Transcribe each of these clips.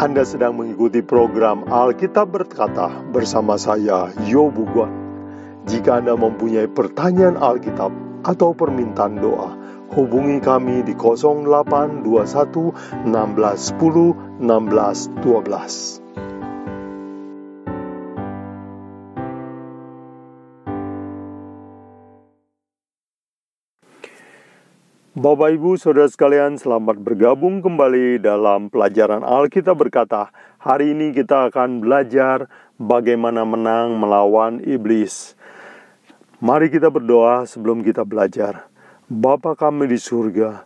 Anda sedang mengikuti program Alkitab Berkata bersama saya, Yobu Guan. Jika Anda mempunyai pertanyaan Alkitab atau permintaan doa, hubungi kami di 0821 1610 1612. Bapak Ibu Saudara sekalian selamat bergabung kembali dalam pelajaran Alkitab berkata. Hari ini kita akan belajar bagaimana menang melawan iblis. Mari kita berdoa sebelum kita belajar. Bapa kami di surga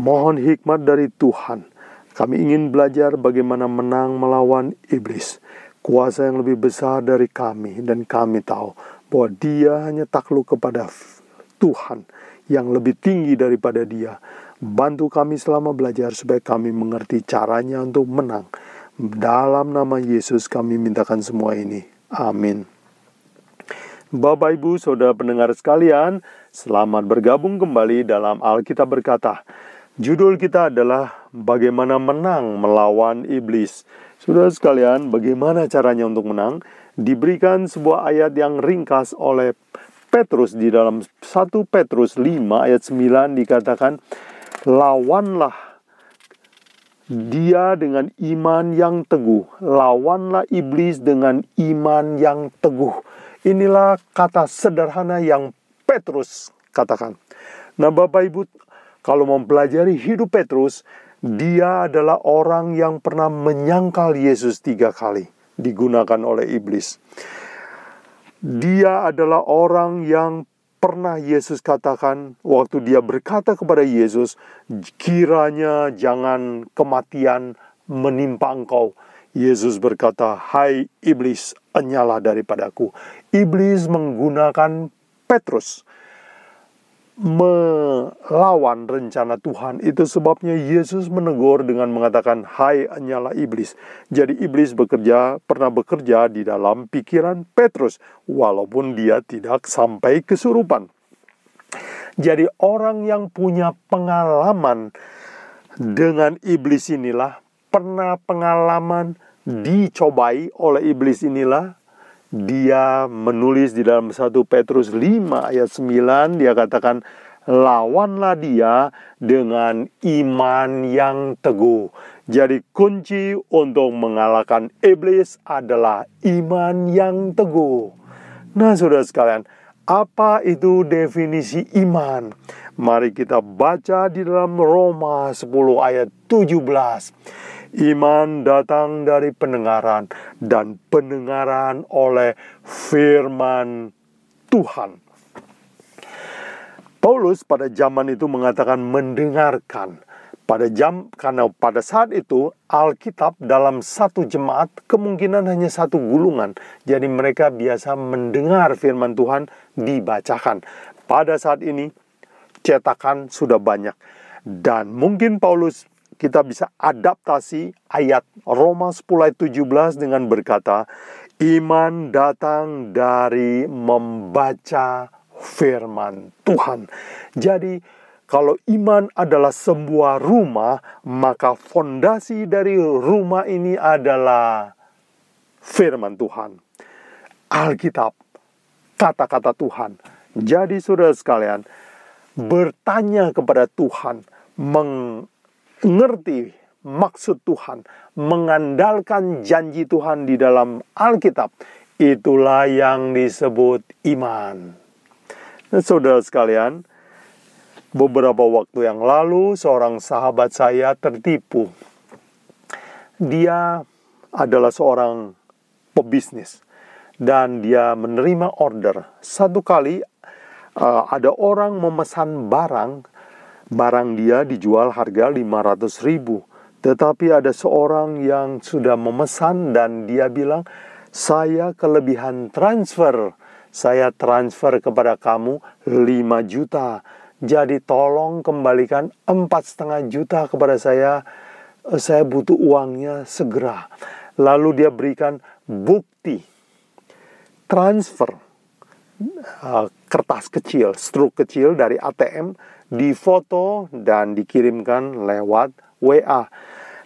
Mohon hikmat dari Tuhan. Kami ingin belajar bagaimana menang melawan iblis. Kuasa yang lebih besar dari kami dan kami tahu bahwa dia hanya takluk kepada Tuhan yang lebih tinggi daripada dia. Bantu kami selama belajar supaya kami mengerti caranya untuk menang. Dalam nama Yesus kami mintakan semua ini. Amin. Bapak Ibu Saudara pendengar sekalian, selamat bergabung kembali dalam Alkitab berkata. Judul kita adalah bagaimana menang melawan iblis. Saudara sekalian, bagaimana caranya untuk menang? Diberikan sebuah ayat yang ringkas oleh Petrus di dalam 1 Petrus 5 ayat 9 dikatakan lawanlah dia dengan iman yang teguh, lawanlah iblis dengan iman yang teguh. Inilah kata sederhana yang Petrus katakan. Nah, Bapak Ibu, kalau mempelajari hidup Petrus, dia adalah orang yang pernah menyangkal Yesus tiga kali digunakan oleh iblis. Dia adalah orang yang pernah Yesus katakan waktu dia berkata kepada Yesus, "Kiranya jangan kematian menimpa engkau." Yesus berkata, "Hai iblis, enyalah daripadaku." Iblis menggunakan Petrus melawan rencana Tuhan. Itu sebabnya Yesus menegur dengan mengatakan, "Hai nyala iblis." Jadi iblis bekerja pernah bekerja di dalam pikiran Petrus walaupun dia tidak sampai kesurupan. Jadi orang yang punya pengalaman dengan iblis inilah pernah pengalaman dicobai oleh iblis inilah dia menulis di dalam 1 Petrus 5 ayat 9 dia katakan lawanlah dia dengan iman yang teguh. Jadi kunci untuk mengalahkan iblis adalah iman yang teguh. Nah, Saudara sekalian, apa itu definisi iman? Mari kita baca di dalam Roma 10 ayat 17. Iman datang dari pendengaran, dan pendengaran oleh firman Tuhan. Paulus pada zaman itu mengatakan mendengarkan. Pada jam karena pada saat itu Alkitab dalam satu jemaat kemungkinan hanya satu gulungan. Jadi mereka biasa mendengar firman Tuhan dibacakan. Pada saat ini cetakan sudah banyak dan mungkin Paulus kita bisa adaptasi ayat Roma 10 ayat 17 dengan berkata, iman datang dari membaca firman Tuhan. Jadi kalau iman adalah sebuah rumah, maka fondasi dari rumah ini adalah firman Tuhan. Alkitab, kata-kata Tuhan. Jadi saudara sekalian, bertanya kepada Tuhan, meng ngerti maksud Tuhan, mengandalkan janji Tuhan di dalam Alkitab, itulah yang disebut iman. Nah, saudara sekalian, beberapa waktu yang lalu seorang sahabat saya tertipu. Dia adalah seorang pebisnis dan dia menerima order. Satu kali uh, ada orang memesan barang barang dia dijual harga 500 ribu. Tetapi ada seorang yang sudah memesan dan dia bilang, saya kelebihan transfer. Saya transfer kepada kamu 5 juta. Jadi tolong kembalikan empat setengah juta kepada saya. Saya butuh uangnya segera. Lalu dia berikan bukti transfer uh, kertas kecil, struk kecil dari ATM difoto dan dikirimkan lewat WA.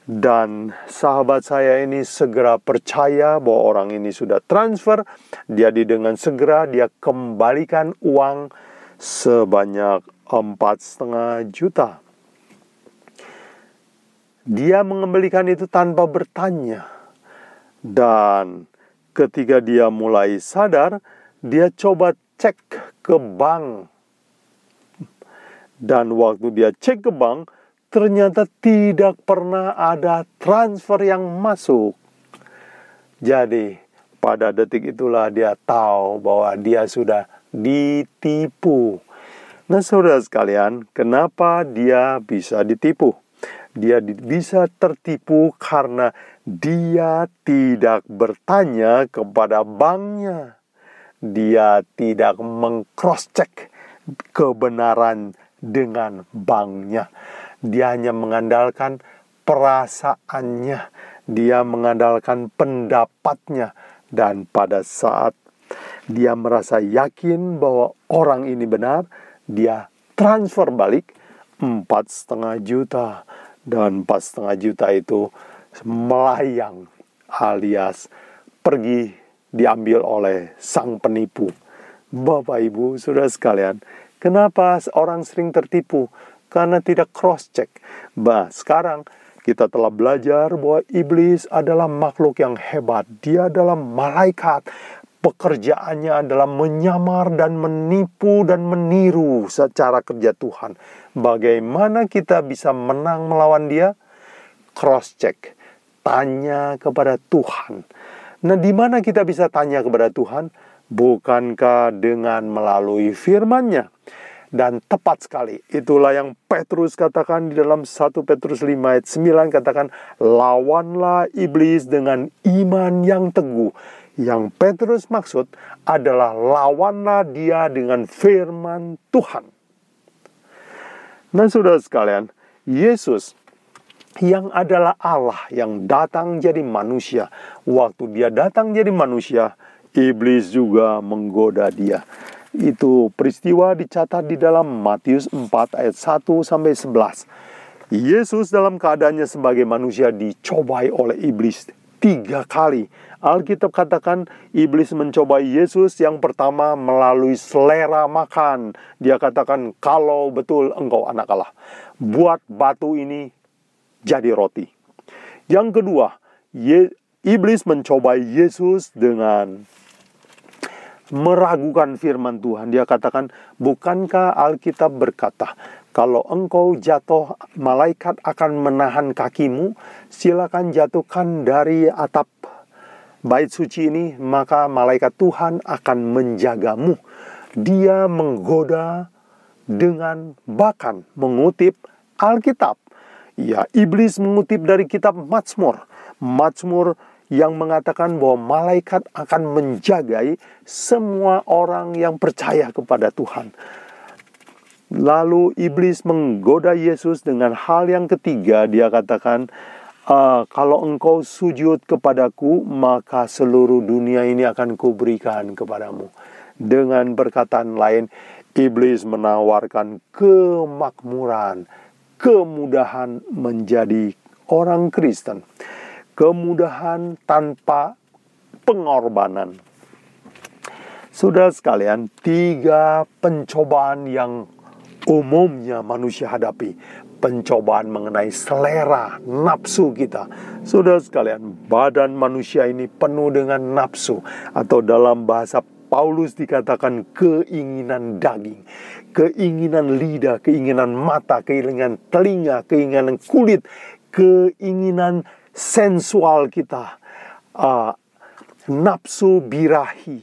Dan sahabat saya ini segera percaya bahwa orang ini sudah transfer. Dia dengan segera dia kembalikan uang sebanyak empat setengah juta. Dia mengembalikan itu tanpa bertanya. Dan ketika dia mulai sadar, dia coba cek ke bank. Dan waktu dia cek ke bank, ternyata tidak pernah ada transfer yang masuk. Jadi, pada detik itulah dia tahu bahwa dia sudah ditipu. Nah, saudara sekalian, kenapa dia bisa ditipu? Dia bisa tertipu karena dia tidak bertanya kepada banknya. Dia tidak mengcross check kebenaran dengan banknya. Dia hanya mengandalkan perasaannya, dia mengandalkan pendapatnya, dan pada saat dia merasa yakin bahwa orang ini benar, dia transfer balik empat setengah juta dan empat setengah juta itu melayang alias pergi diambil oleh sang penipu. Bapak Ibu, Saudara sekalian, kenapa orang sering tertipu? karena tidak cross check. Bah, sekarang kita telah belajar bahwa iblis adalah makhluk yang hebat. Dia adalah malaikat. Pekerjaannya adalah menyamar dan menipu dan meniru secara kerja Tuhan. Bagaimana kita bisa menang melawan dia? Cross check. Tanya kepada Tuhan. Nah, di mana kita bisa tanya kepada Tuhan? Bukankah dengan melalui firman-Nya? dan tepat sekali. Itulah yang Petrus katakan di dalam 1 Petrus 5 ayat 9 katakan lawanlah iblis dengan iman yang teguh. Yang Petrus maksud adalah lawanlah dia dengan firman Tuhan. Nah, saudara sekalian, Yesus yang adalah Allah yang datang jadi manusia. Waktu dia datang jadi manusia, iblis juga menggoda dia. Itu peristiwa dicatat di dalam Matius 4 ayat 1 sampai 11. Yesus dalam keadaannya sebagai manusia dicobai oleh iblis tiga kali. Alkitab katakan iblis mencobai Yesus yang pertama melalui selera makan. Dia katakan kalau betul engkau anak Allah, buat batu ini jadi roti. Yang kedua, iblis mencobai Yesus dengan meragukan firman Tuhan. Dia katakan, "Bukankah Alkitab berkata, kalau engkau jatuh, malaikat akan menahan kakimu, silakan jatuhkan dari atap bait suci ini, maka malaikat Tuhan akan menjagamu." Dia menggoda dengan bahkan mengutip Alkitab. Ya, iblis mengutip dari kitab Mazmur. Mazmur yang mengatakan bahwa malaikat akan menjagai semua orang yang percaya kepada Tuhan. Lalu iblis menggoda Yesus dengan hal yang ketiga, dia katakan, Uh, kalau engkau sujud kepadaku, maka seluruh dunia ini akan kuberikan kepadamu. Dengan perkataan lain, iblis menawarkan kemakmuran, kemudahan menjadi orang Kristen kemudahan tanpa pengorbanan. Sudah sekalian, tiga pencobaan yang umumnya manusia hadapi. Pencobaan mengenai selera nafsu kita. Sudah sekalian, badan manusia ini penuh dengan nafsu. Atau dalam bahasa Paulus dikatakan keinginan daging, keinginan lidah, keinginan mata, keinginan telinga, keinginan kulit, keinginan sensual kita, uh, nafsu birahi,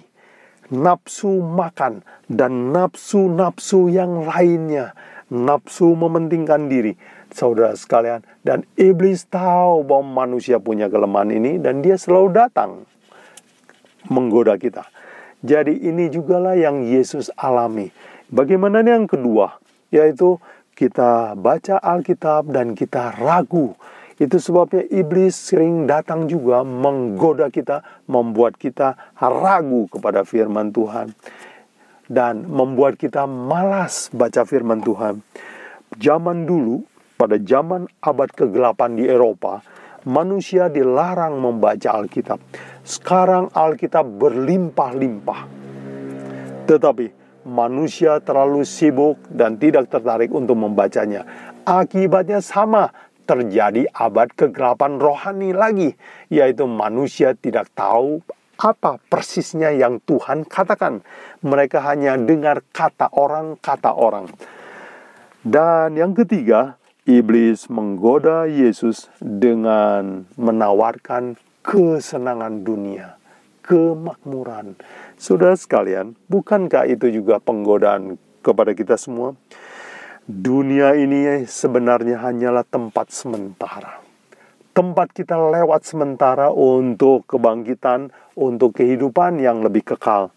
nafsu makan, dan nafsu-nafsu yang lainnya, nafsu mementingkan diri. Saudara sekalian, dan iblis tahu bahwa manusia punya kelemahan ini dan dia selalu datang menggoda kita. Jadi ini jugalah yang Yesus alami. Bagaimana yang kedua? Yaitu kita baca Alkitab dan kita ragu itu sebabnya iblis sering datang juga menggoda kita, membuat kita ragu kepada firman Tuhan. Dan membuat kita malas baca firman Tuhan. Zaman dulu, pada zaman abad kegelapan di Eropa, manusia dilarang membaca Alkitab. Sekarang Alkitab berlimpah-limpah. Tetapi manusia terlalu sibuk dan tidak tertarik untuk membacanya. Akibatnya sama, terjadi abad kegelapan rohani lagi, yaitu manusia tidak tahu apa persisnya yang Tuhan katakan. Mereka hanya dengar kata orang, kata orang. Dan yang ketiga, iblis menggoda Yesus dengan menawarkan kesenangan dunia, kemakmuran. Saudara sekalian, bukankah itu juga penggodaan kepada kita semua? Dunia ini sebenarnya hanyalah tempat sementara. Tempat kita lewat sementara untuk kebangkitan, untuk kehidupan yang lebih kekal.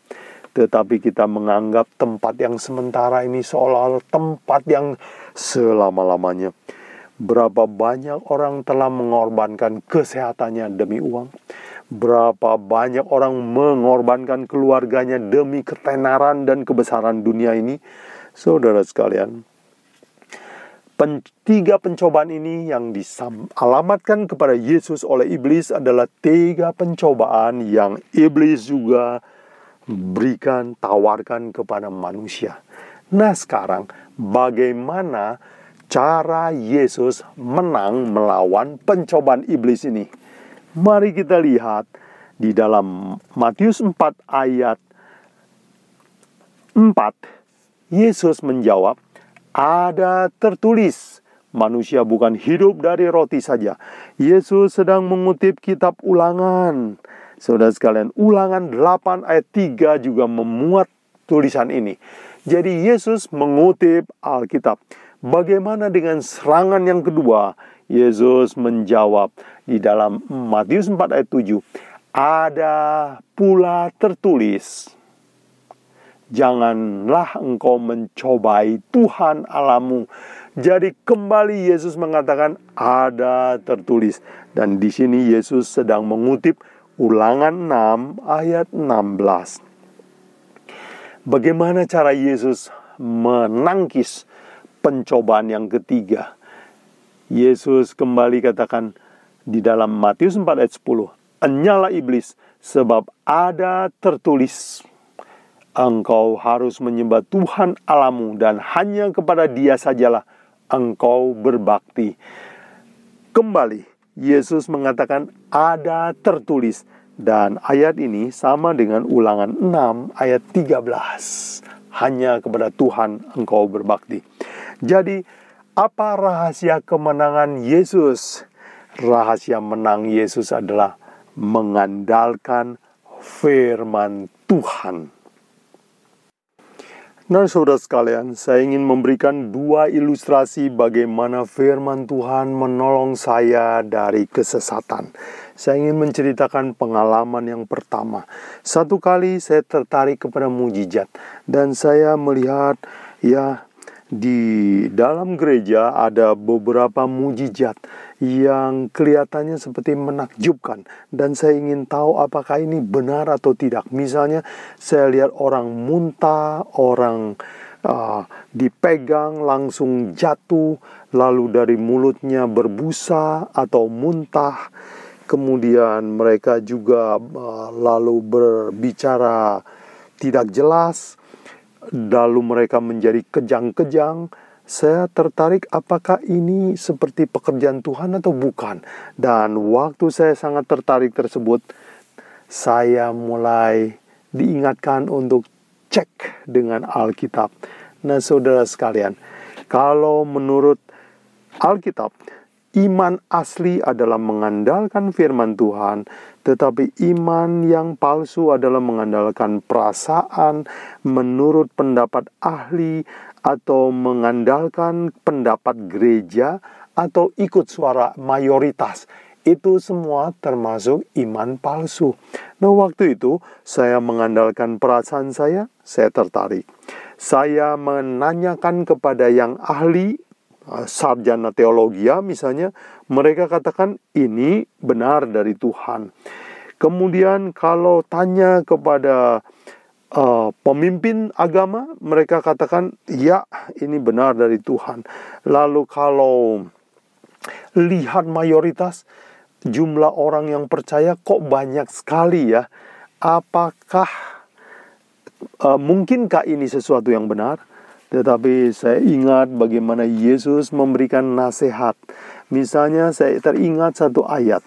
Tetapi kita menganggap tempat yang sementara ini seolah-olah tempat yang selama-lamanya. Berapa banyak orang telah mengorbankan kesehatannya demi uang? Berapa banyak orang mengorbankan keluarganya demi ketenaran dan kebesaran dunia ini? Saudara sekalian, Pen, tiga pencobaan ini yang disalamatkan kepada Yesus oleh iblis adalah tiga pencobaan yang iblis juga berikan, tawarkan kepada manusia. Nah sekarang bagaimana cara Yesus menang melawan pencobaan iblis ini? Mari kita lihat di dalam Matius 4 ayat 4 Yesus menjawab, ada tertulis, manusia bukan hidup dari roti saja. Yesus sedang mengutip kitab ulangan. Saudara sekalian, ulangan 8 ayat 3 juga memuat tulisan ini. Jadi Yesus mengutip Alkitab. Bagaimana dengan serangan yang kedua? Yesus menjawab di dalam Matius 4 ayat 7. Ada pula tertulis, janganlah engkau mencobai Tuhan alamu. Jadi kembali Yesus mengatakan ada tertulis dan di sini Yesus sedang mengutip Ulangan 6 ayat 16. Bagaimana cara Yesus menangkis pencobaan yang ketiga? Yesus kembali katakan di dalam Matius 4 ayat 10, "Enyalah iblis sebab ada tertulis." Engkau harus menyembah Tuhan alamu dan hanya kepada dia sajalah engkau berbakti. Kembali, Yesus mengatakan ada tertulis dan ayat ini sama dengan ulangan 6 ayat 13. Hanya kepada Tuhan engkau berbakti. Jadi, apa rahasia kemenangan Yesus? Rahasia menang Yesus adalah mengandalkan firman Tuhan. Nah, saudara sekalian, saya ingin memberikan dua ilustrasi bagaimana firman Tuhan menolong saya dari kesesatan. Saya ingin menceritakan pengalaman yang pertama. Satu kali saya tertarik kepada mujizat dan saya melihat ya di dalam gereja ada beberapa mujizat yang kelihatannya seperti menakjubkan dan saya ingin tahu apakah ini benar atau tidak. Misalnya saya lihat orang muntah, orang uh, dipegang langsung jatuh, lalu dari mulutnya berbusa atau muntah. Kemudian mereka juga uh, lalu berbicara tidak jelas, lalu mereka menjadi kejang-kejang saya tertarik apakah ini seperti pekerjaan Tuhan atau bukan. Dan waktu saya sangat tertarik tersebut, saya mulai diingatkan untuk cek dengan Alkitab. Nah, saudara sekalian, kalau menurut Alkitab, iman asli adalah mengandalkan firman Tuhan, tetapi iman yang palsu adalah mengandalkan perasaan menurut pendapat ahli atau mengandalkan pendapat gereja atau ikut suara mayoritas. Itu semua termasuk iman palsu. Nah, waktu itu saya mengandalkan perasaan saya, saya tertarik. Saya menanyakan kepada yang ahli eh, sarjana teologi misalnya, mereka katakan ini benar dari Tuhan. Kemudian kalau tanya kepada uh, pemimpin agama, mereka katakan, "Ya, ini benar dari Tuhan." Lalu, kalau lihat mayoritas jumlah orang yang percaya, kok banyak sekali ya? Apakah uh, mungkinkah ini sesuatu yang benar? Tetapi saya ingat bagaimana Yesus memberikan nasihat. Misalnya, saya teringat satu ayat,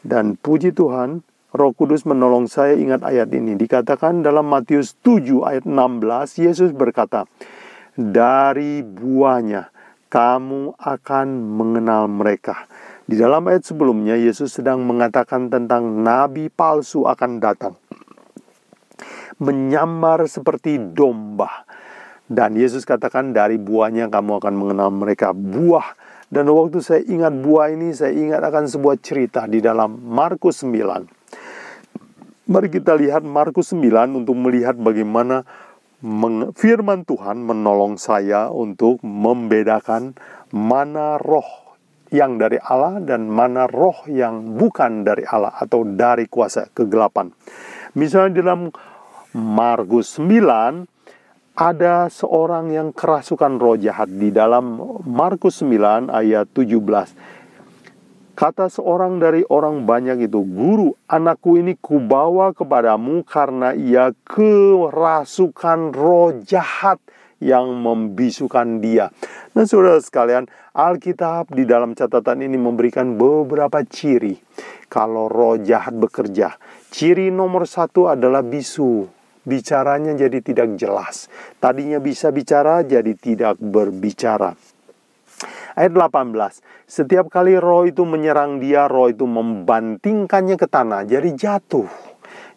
dan puji Tuhan, Roh Kudus menolong saya ingat ayat ini. Dikatakan dalam Matius 7 ayat 16, Yesus berkata, "Dari buahnya kamu akan mengenal mereka." Di dalam ayat sebelumnya Yesus sedang mengatakan tentang nabi palsu akan datang. Menyamar seperti domba. Dan Yesus katakan dari buahnya kamu akan mengenal mereka. Buah dan waktu saya ingat buah ini, saya ingat akan sebuah cerita di dalam Markus 9. Mari kita lihat Markus 9 untuk melihat bagaimana firman Tuhan menolong saya untuk membedakan mana roh yang dari Allah dan mana roh yang bukan dari Allah atau dari kuasa kegelapan. Misalnya dalam Markus 9 ada seorang yang kerasukan roh jahat di dalam Markus 9 ayat 17. Kata seorang dari orang banyak itu, Guru, anakku ini kubawa kepadamu karena ia kerasukan roh jahat yang membisukan dia. Nah saudara sekalian, Alkitab di dalam catatan ini memberikan beberapa ciri kalau roh jahat bekerja. Ciri nomor satu adalah bisu. Bicaranya jadi tidak jelas. Tadinya bisa bicara jadi tidak berbicara. Ayat 18. Setiap kali roh itu menyerang dia, roh itu membantingkannya ke tanah, jadi jatuh.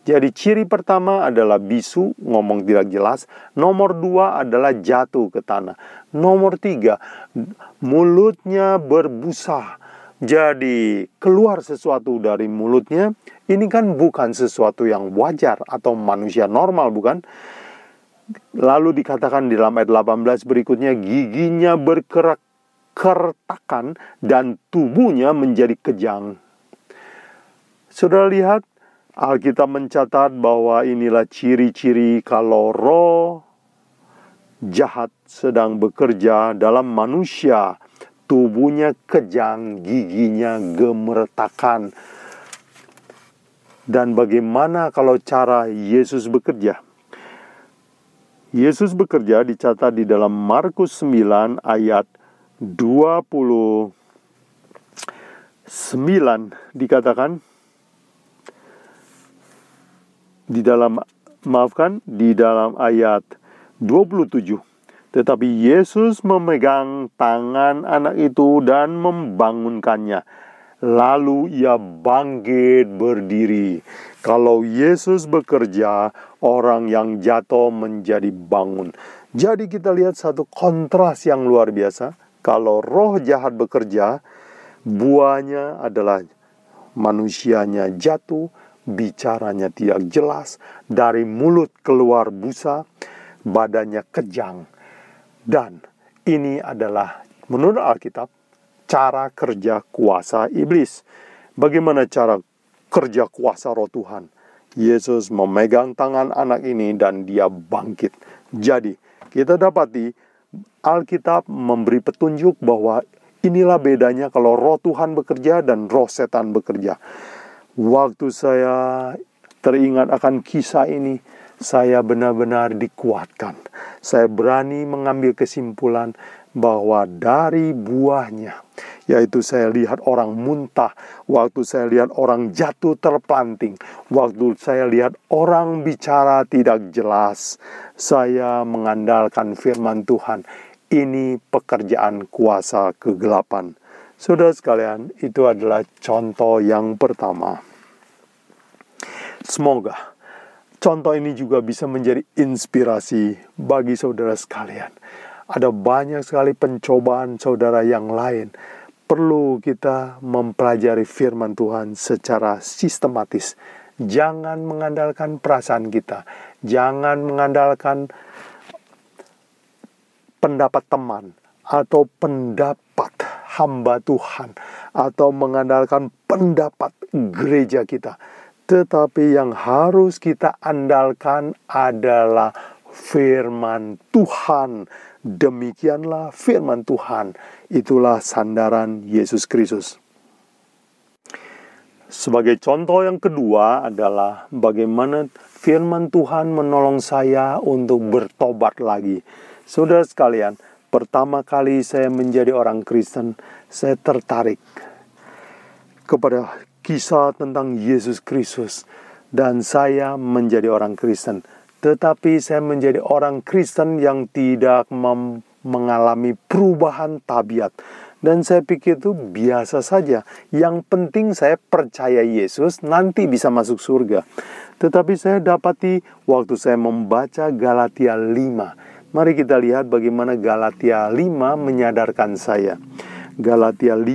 Jadi ciri pertama adalah bisu, ngomong tidak jelas. Nomor dua adalah jatuh ke tanah. Nomor tiga, mulutnya berbusa. Jadi keluar sesuatu dari mulutnya, ini kan bukan sesuatu yang wajar atau manusia normal, bukan? Lalu dikatakan di dalam ayat 18 berikutnya, giginya berkerak kertakan dan tubuhnya menjadi kejang. Saudara lihat, Alkitab mencatat bahwa inilah ciri-ciri kalau roh jahat sedang bekerja dalam manusia. Tubuhnya kejang, giginya gemertakan. Dan bagaimana kalau cara Yesus bekerja? Yesus bekerja dicatat di dalam Markus 9 ayat 29 dikatakan di dalam maafkan di dalam ayat 27 tetapi Yesus memegang tangan anak itu dan membangunkannya. Lalu ia bangkit berdiri. Kalau Yesus bekerja orang yang jatuh menjadi bangun. Jadi kita lihat satu kontras yang luar biasa kalau roh jahat bekerja, buahnya adalah manusianya jatuh, bicaranya tidak jelas, dari mulut keluar busa, badannya kejang. Dan ini adalah menurut Alkitab cara kerja kuasa iblis. Bagaimana cara kerja kuasa roh Tuhan? Yesus memegang tangan anak ini dan dia bangkit. Jadi, kita dapati Alkitab memberi petunjuk bahwa inilah bedanya kalau roh Tuhan bekerja dan roh setan bekerja. Waktu saya teringat akan kisah ini, saya benar-benar dikuatkan. Saya berani mengambil kesimpulan bahwa dari buahnya, yaitu saya lihat orang muntah, waktu saya lihat orang jatuh terplanting, waktu saya lihat orang bicara tidak jelas, saya mengandalkan firman Tuhan. Ini pekerjaan kuasa kegelapan. Saudara sekalian, itu adalah contoh yang pertama. Semoga contoh ini juga bisa menjadi inspirasi bagi saudara sekalian ada banyak sekali pencobaan saudara yang lain. Perlu kita mempelajari firman Tuhan secara sistematis. Jangan mengandalkan perasaan kita. Jangan mengandalkan pendapat teman atau pendapat hamba Tuhan atau mengandalkan pendapat gereja kita. tetapi yang harus kita andalkan adalah firman Tuhan. Demikianlah firman Tuhan, itulah sandaran Yesus Kristus. Sebagai contoh yang kedua adalah bagaimana firman Tuhan menolong saya untuk bertobat lagi. Saudara sekalian, pertama kali saya menjadi orang Kristen, saya tertarik kepada kisah tentang Yesus Kristus dan saya menjadi orang Kristen. Tetapi saya menjadi orang Kristen yang tidak mengalami perubahan tabiat dan saya pikir itu biasa saja. Yang penting saya percaya Yesus nanti bisa masuk surga. Tetapi saya dapati waktu saya membaca Galatia 5. Mari kita lihat bagaimana Galatia 5 menyadarkan saya. Galatia 5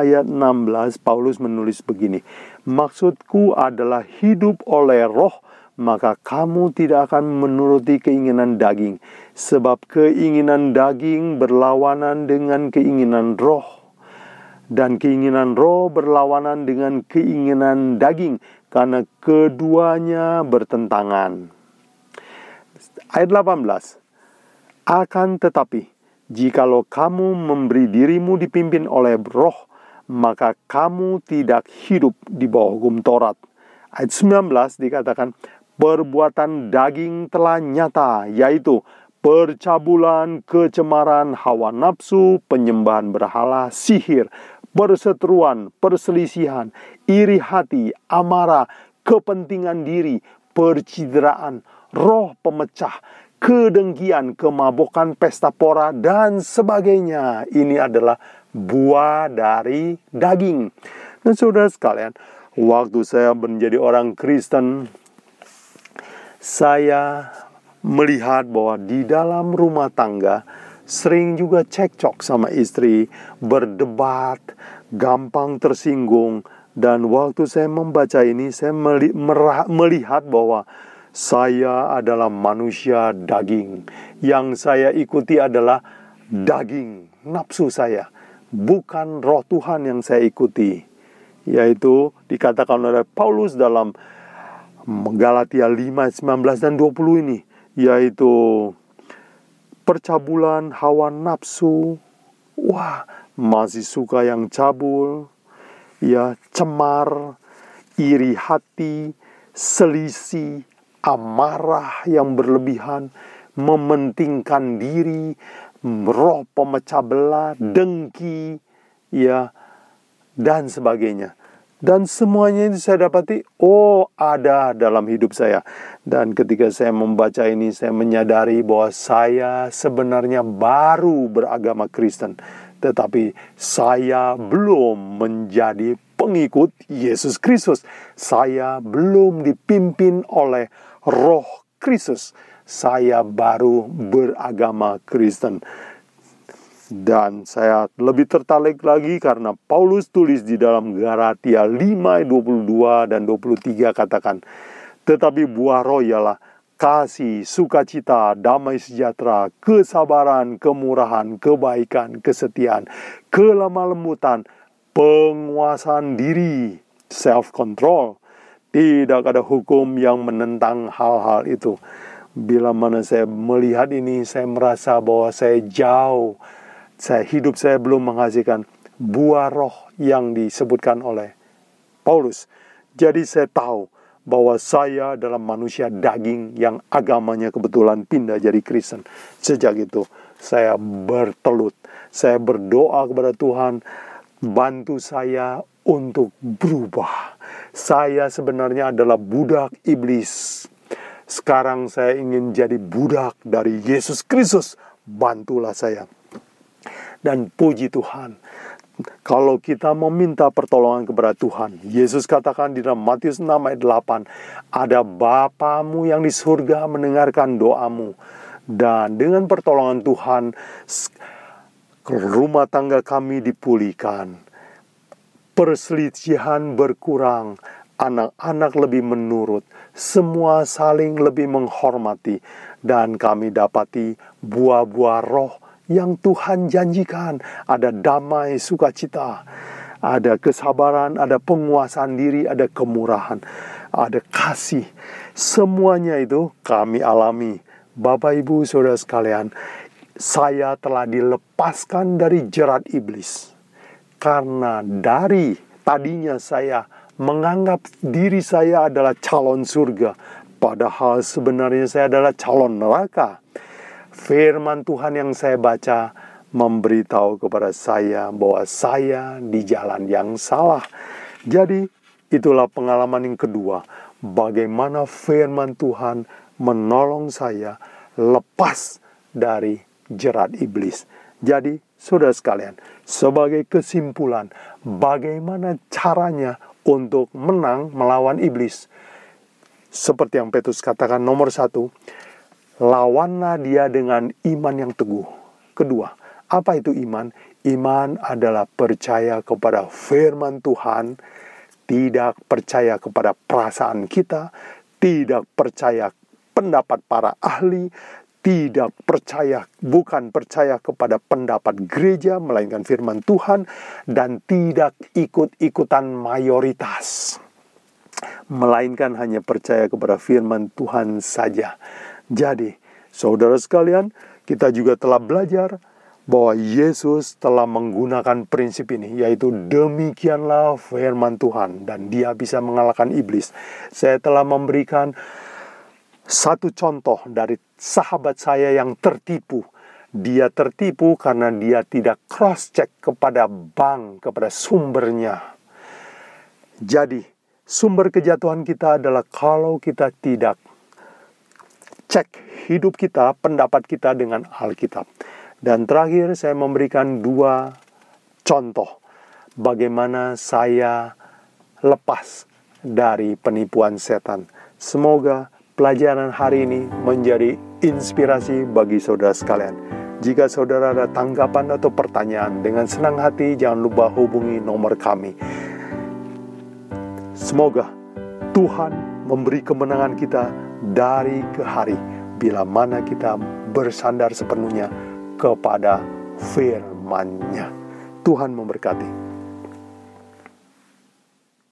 ayat 16 Paulus menulis begini. Maksudku adalah hidup oleh roh maka kamu tidak akan menuruti keinginan daging, sebab keinginan daging berlawanan dengan keinginan roh, dan keinginan roh berlawanan dengan keinginan daging, karena keduanya bertentangan. Ayat 18 Akan tetapi, jikalau kamu memberi dirimu dipimpin oleh roh, maka kamu tidak hidup di bawah hukum Taurat. Ayat 19 dikatakan, perbuatan daging telah nyata, yaitu percabulan, kecemaran, hawa nafsu, penyembahan berhala, sihir, perseteruan, perselisihan, iri hati, amarah, kepentingan diri, percideraan, roh pemecah, kedengkian, kemabukan, pesta pora, dan sebagainya. Ini adalah buah dari daging. Dan saudara sekalian, waktu saya menjadi orang Kristen, saya melihat bahwa di dalam rumah tangga sering juga cekcok sama istri, berdebat, gampang tersinggung, dan waktu saya membaca ini, saya melihat bahwa saya adalah manusia daging. Yang saya ikuti adalah daging, nafsu saya, bukan roh Tuhan yang saya ikuti. Yaitu dikatakan oleh Paulus dalam Galatia 5, 19 dan 20 ini yaitu percabulan hawa nafsu. Wah, masih suka yang cabul, ya cemar, iri hati, selisih, amarah yang berlebihan, mementingkan diri, roh pemecah belah, dengki, ya dan sebagainya. Dan semuanya itu saya dapati, oh ada dalam hidup saya. Dan ketika saya membaca ini, saya menyadari bahwa saya sebenarnya baru beragama Kristen. Tetapi saya belum menjadi pengikut Yesus Kristus. Saya belum dipimpin oleh roh Kristus. Saya baru beragama Kristen. Dan saya lebih tertarik lagi karena Paulus tulis di dalam Galatia 5 22 dan 23 katakan, tetapi buah roh ialah kasih, sukacita, damai sejahtera, kesabaran, kemurahan, kebaikan, kesetiaan, kelemah lembutan, penguasaan diri, self control. Tidak ada hukum yang menentang hal-hal itu. Bila mana saya melihat ini, saya merasa bahwa saya jauh saya hidup saya belum menghasilkan buah roh yang disebutkan oleh Paulus. Jadi saya tahu bahwa saya adalah manusia daging yang agamanya kebetulan pindah jadi Kristen. Sejak itu saya bertelut, saya berdoa kepada Tuhan, bantu saya untuk berubah. Saya sebenarnya adalah budak iblis. Sekarang saya ingin jadi budak dari Yesus Kristus. Bantulah saya. Dan puji Tuhan, kalau kita meminta pertolongan kepada Tuhan, Yesus katakan di dalam Matius 6 ayat 8, ada Bapamu yang di surga mendengarkan doamu. Dan dengan pertolongan Tuhan, rumah tangga kami dipulihkan. Perselisihan berkurang, anak-anak lebih menurut, semua saling lebih menghormati, dan kami dapati buah-buah roh yang Tuhan janjikan. Ada damai, sukacita, ada kesabaran, ada penguasaan diri, ada kemurahan, ada kasih. Semuanya itu kami alami. Bapak, Ibu, saudara sekalian, saya telah dilepaskan dari jerat iblis. Karena dari tadinya saya menganggap diri saya adalah calon surga, padahal sebenarnya saya adalah calon neraka. Firman Tuhan yang saya baca memberitahu kepada saya bahwa saya di jalan yang salah. Jadi, itulah pengalaman yang kedua, bagaimana firman Tuhan menolong saya lepas dari jerat iblis. Jadi, saudara sekalian, sebagai kesimpulan, bagaimana caranya untuk menang melawan iblis? Seperti yang Petrus katakan, nomor satu, lawanlah dia dengan iman yang teguh. Kedua, apa itu iman? Iman adalah percaya kepada firman Tuhan, tidak percaya kepada perasaan kita, tidak percaya pendapat para ahli, tidak percaya, bukan percaya kepada pendapat gereja, melainkan firman Tuhan, dan tidak ikut-ikutan mayoritas, melainkan hanya percaya kepada firman Tuhan saja. Jadi, saudara sekalian, kita juga telah belajar bahwa Yesus telah menggunakan prinsip ini, yaitu demikianlah firman Tuhan, dan Dia bisa mengalahkan iblis. Saya telah memberikan satu contoh dari sahabat saya yang tertipu. Dia tertipu karena dia tidak cross-check kepada bank, kepada sumbernya. Jadi, sumber kejatuhan kita adalah kalau kita tidak cek hidup kita, pendapat kita dengan Alkitab. Dan terakhir saya memberikan dua contoh bagaimana saya lepas dari penipuan setan. Semoga pelajaran hari ini menjadi inspirasi bagi saudara sekalian. Jika saudara ada tanggapan atau pertanyaan, dengan senang hati jangan lupa hubungi nomor kami. Semoga Tuhan memberi kemenangan kita dari ke hari bila mana kita bersandar sepenuhnya kepada firman-Nya. Tuhan memberkati.